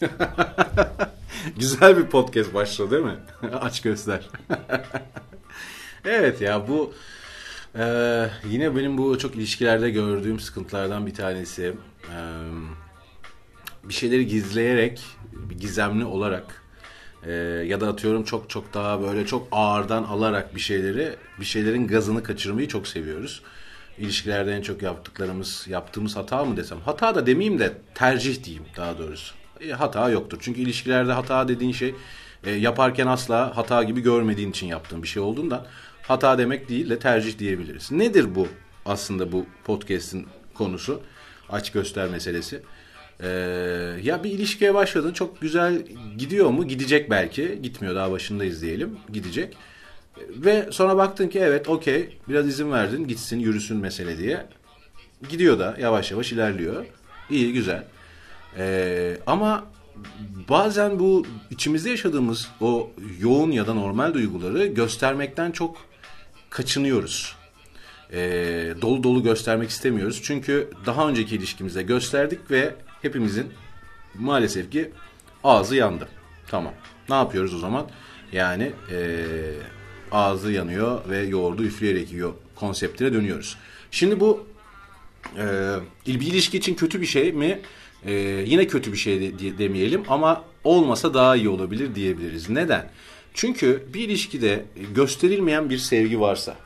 Güzel bir podcast başladı değil mi? Aç göster. evet ya bu e, yine benim bu çok ilişkilerde gördüğüm sıkıntılardan bir tanesi. E, bir şeyleri gizleyerek, gizemli olarak e, ya da atıyorum çok çok daha böyle çok ağırdan alarak bir şeyleri, bir şeylerin gazını kaçırmayı çok seviyoruz. İlişkilerde en çok yaptıklarımız, yaptığımız hata mı desem? Hata da demeyeyim de tercih diyeyim daha doğrusu. E, hata yoktur. Çünkü ilişkilerde hata dediğin şey e, yaparken asla hata gibi görmediğin için yaptığın bir şey olduğundan hata demek değil de tercih diyebiliriz. Nedir bu aslında bu podcast'in konusu? Aç göster meselesi. Ee, ya bir ilişkiye başladın çok güzel gidiyor mu? Gidecek belki. Gitmiyor daha başındayız diyelim. Gidecek. Ve sonra baktın ki evet okey biraz izin verdin gitsin yürüsün mesele diye. Gidiyor da yavaş yavaş ilerliyor. İyi güzel. Ee, ama bazen bu içimizde yaşadığımız o yoğun ya da normal duyguları göstermekten çok kaçınıyoruz. Ee, dolu dolu göstermek istemiyoruz. Çünkü daha önceki ilişkimizde gösterdik ve hepimizin maalesef ki ağzı yandı. Tamam. Ne yapıyoruz o zaman? Yani ee, ağzı yanıyor ve yoğurdu üfleyerek yiyor konseptine dönüyoruz. Şimdi bu e, bir ilişki için kötü bir şey mi? E, yine kötü bir şey de, demeyelim ama olmasa daha iyi olabilir diyebiliriz. Neden? Çünkü bir ilişkide gösterilmeyen bir sevgi varsa,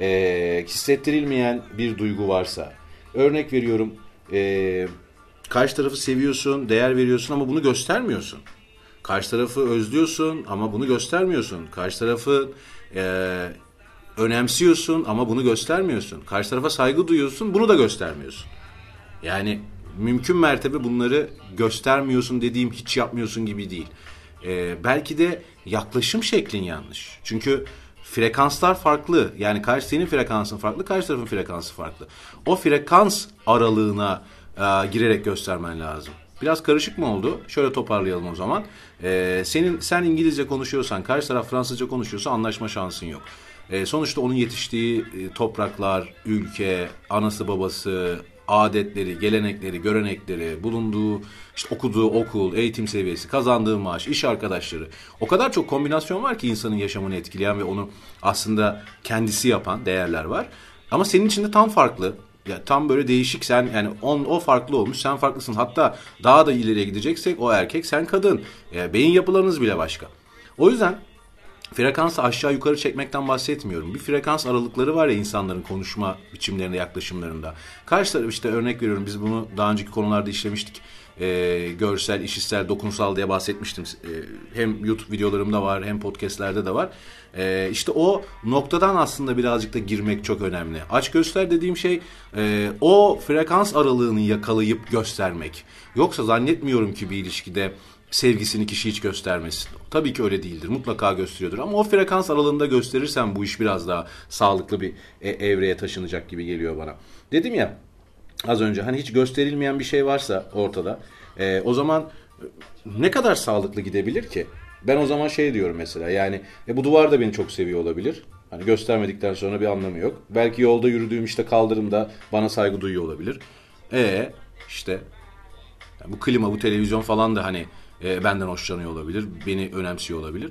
e, hissettirilmeyen bir duygu varsa, örnek veriyorum, e, karşı tarafı seviyorsun, değer veriyorsun ama bunu göstermiyorsun. Karşı tarafı özlüyorsun ama bunu göstermiyorsun. Karşı tarafı e, önemsiyorsun ama bunu göstermiyorsun. Karşı tarafa saygı duyuyorsun bunu da göstermiyorsun. Yani mümkün mertebe bunları göstermiyorsun dediğim hiç yapmıyorsun gibi değil. E, belki de yaklaşım şeklin yanlış. Çünkü frekanslar farklı. Yani karşı senin frekansın farklı, karşı tarafın frekansı farklı. O frekans aralığına e, girerek göstermen lazım. Biraz karışık mı oldu? Şöyle toparlayalım o zaman. Ee, senin sen İngilizce konuşuyorsan, karşı taraf Fransızca konuşuyorsa anlaşma şansın yok. Ee, sonuçta onun yetiştiği e, topraklar, ülke, anası babası, adetleri, gelenekleri, görenekleri, bulunduğu, işte okuduğu okul, eğitim seviyesi, kazandığı maaş, iş arkadaşları. O kadar çok kombinasyon var ki insanın yaşamını etkileyen ve onu aslında kendisi yapan değerler var. Ama senin için de tam farklı. Ya tam böyle değişik sen yani on, o farklı olmuş sen farklısın. Hatta daha da ileriye gideceksek o erkek sen kadın. Ya, beyin yapılarınız bile başka. O yüzden frekansı aşağı yukarı çekmekten bahsetmiyorum. Bir frekans aralıkları var ya insanların konuşma biçimlerinde, yaklaşımlarında. Karşı taraf işte örnek veriyorum biz bunu daha önceki konularda işlemiştik. Ee, görsel, işitsel, dokunsal diye bahsetmiştim. Ee, hem YouTube videolarımda var hem podcastlerde de var. Ee, işte o noktadan aslında birazcık da girmek çok önemli. Aç göster dediğim şey e, o frekans aralığını yakalayıp göstermek. Yoksa zannetmiyorum ki bir ilişkide sevgisini kişi hiç göstermesin. Tabii ki öyle değildir. Mutlaka gösteriyordur. Ama o frekans aralığında gösterirsen bu iş biraz daha sağlıklı bir e, evreye taşınacak gibi geliyor bana. Dedim ya az önce hani hiç gösterilmeyen bir şey varsa ortada e, o zaman e, ne kadar sağlıklı gidebilir ki? Ben o zaman şey diyorum mesela yani e, bu duvar da beni çok seviyor olabilir. Hani göstermedikten sonra bir anlamı yok. Belki yolda yürüdüğüm işte kaldırımda bana saygı duyuyor olabilir. E işte yani bu klima, bu televizyon falan da hani e, benden hoşlanıyor olabilir, beni önemsiyor olabilir.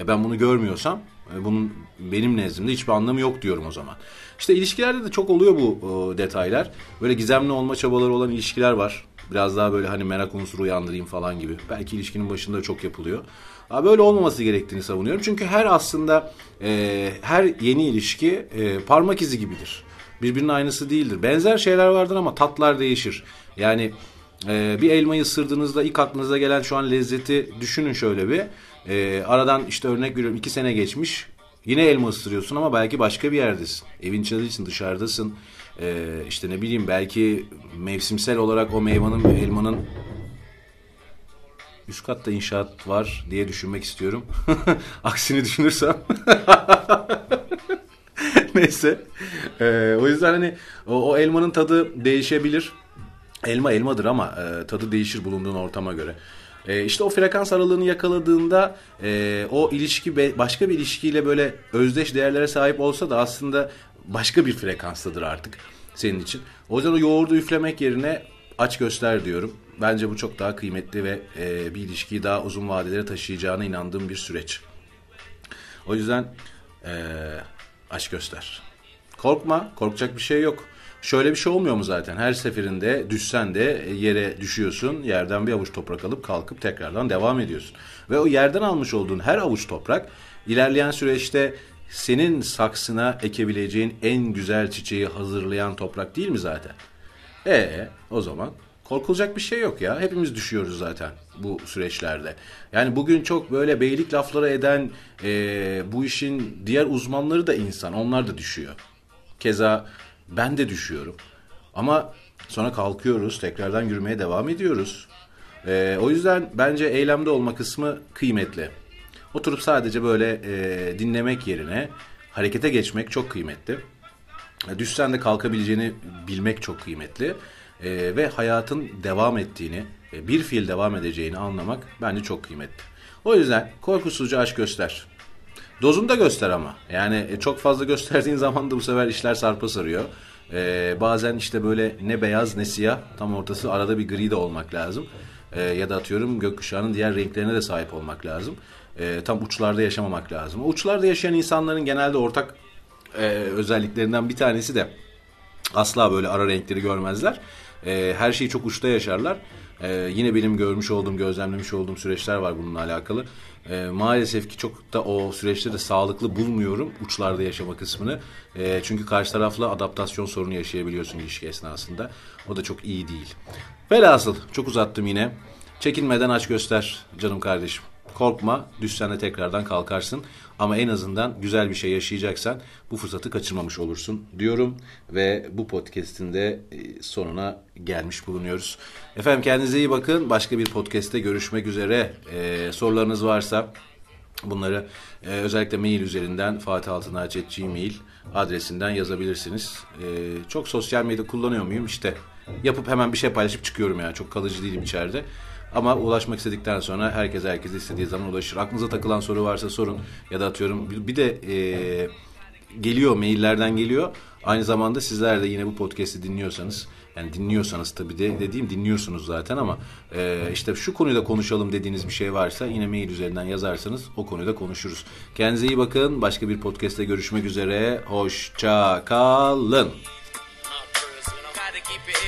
E ben bunu görmüyorsam e, bunun benim nezdimde hiçbir anlamı yok diyorum o zaman. İşte ilişkilerde de çok oluyor bu e, detaylar. Böyle gizemli olma çabaları olan ilişkiler var. Biraz daha böyle hani merak unsuru uyandırayım falan gibi. Belki ilişkinin başında çok yapılıyor. Böyle olmaması gerektiğini savunuyorum. Çünkü her aslında e, her yeni ilişki e, parmak izi gibidir. Birbirinin aynısı değildir. Benzer şeyler vardır ama tatlar değişir. Yani e, bir elmayı ısırdığınızda ilk aklınıza gelen şu an lezzeti düşünün şöyle bir. E, aradan işte örnek veriyorum iki sene geçmiş. Yine elma ısırıyorsun ama belki başka bir yerdesin. Evin içindesin, dışarıdasın. Ee, işte ne bileyim belki mevsimsel olarak o meyvanın elmanın üst katta inşaat var diye düşünmek istiyorum. Aksini düşünürsem. Neyse. Ee, o yüzden hani o, o elmanın tadı değişebilir. Elma elmadır ama e, tadı değişir bulunduğun ortama göre. E, işte o frekans aralığını yakaladığında e, o ilişki başka bir ilişkiyle böyle özdeş değerlere sahip olsa da aslında başka bir frekanstadır artık senin için. O yüzden o yoğurdu üflemek yerine aç göster diyorum. bence bu çok daha kıymetli ve e, bir ilişkiyi daha uzun vadelere taşıyacağına inandığım bir süreç. O yüzden e, aşk göster. Korkma, korkacak bir şey yok. Şöyle bir şey olmuyor mu zaten? Her seferinde düşsen de yere düşüyorsun, yerden bir avuç toprak alıp kalkıp tekrardan devam ediyorsun. Ve o yerden almış olduğun her avuç toprak ilerleyen süreçte senin saksına ekebileceğin en güzel çiçeği hazırlayan toprak değil mi zaten? E o zaman korkulacak bir şey yok ya. Hepimiz düşüyoruz zaten bu süreçlerde. Yani bugün çok böyle beylik lafları eden e, bu işin diğer uzmanları da insan. Onlar da düşüyor. Keza ben de düşüyorum. Ama sonra kalkıyoruz, tekrardan yürümeye devam ediyoruz. E, o yüzden bence eylemde olma kısmı kıymetli. Oturup sadece böyle e, dinlemek yerine harekete geçmek çok kıymetli. Düşsen de kalkabileceğini bilmek çok kıymetli. E, ve hayatın devam ettiğini, e, bir fiil devam edeceğini anlamak bence çok kıymetli. O yüzden korkusuzca aşk göster. Dozunu da göster ama. Yani e, çok fazla gösterdiğin zaman da bu sefer işler sarpa sarıyor. Ee, bazen işte böyle ne beyaz ne siyah tam ortası arada bir gri de olmak lazım. Ee, ya da atıyorum gökkuşağının diğer renklerine de sahip olmak lazım. Ee, tam uçlarda yaşamamak lazım. Uçlarda yaşayan insanların genelde ortak e, özelliklerinden bir tanesi de asla böyle ara renkleri görmezler. E, her şeyi çok uçta yaşarlar. E, yine benim görmüş olduğum, gözlemlemiş olduğum süreçler var bununla alakalı. E, maalesef ki çok da o süreçleri sağlıklı bulmuyorum uçlarda yaşama kısmını. E, çünkü karşı tarafla adaptasyon sorunu yaşayabiliyorsun ilişki esnasında. O da çok iyi değil. Velhasıl çok uzattım yine. Çekinmeden aç göster canım kardeşim. Korkma, düşsen de tekrardan kalkarsın. Ama en azından güzel bir şey yaşayacaksan bu fırsatı kaçırmamış olursun diyorum. Ve bu podcast'in de e, sonuna gelmiş bulunuyoruz. Efendim kendinize iyi bakın. Başka bir podcast'te görüşmek üzere. Ee, sorularınız varsa bunları e, özellikle mail üzerinden fatihaltınar.gmail adresinden yazabilirsiniz. Ee, çok sosyal medya kullanıyor muyum? İşte yapıp hemen bir şey paylaşıp çıkıyorum ya. Çok kalıcı değilim içeride. Ama ulaşmak istedikten sonra herkes herkes istediği zaman ulaşır. Aklınıza takılan soru varsa sorun. Ya da atıyorum bir, de e, geliyor maillerden geliyor. Aynı zamanda sizler de yine bu podcast'i dinliyorsanız yani dinliyorsanız tabii de dediğim dinliyorsunuz zaten ama e, işte şu konuda konuşalım dediğiniz bir şey varsa yine mail üzerinden yazarsanız o konuda konuşuruz. Kendinize iyi bakın. Başka bir podcast'te görüşmek üzere. Hoşça kalın.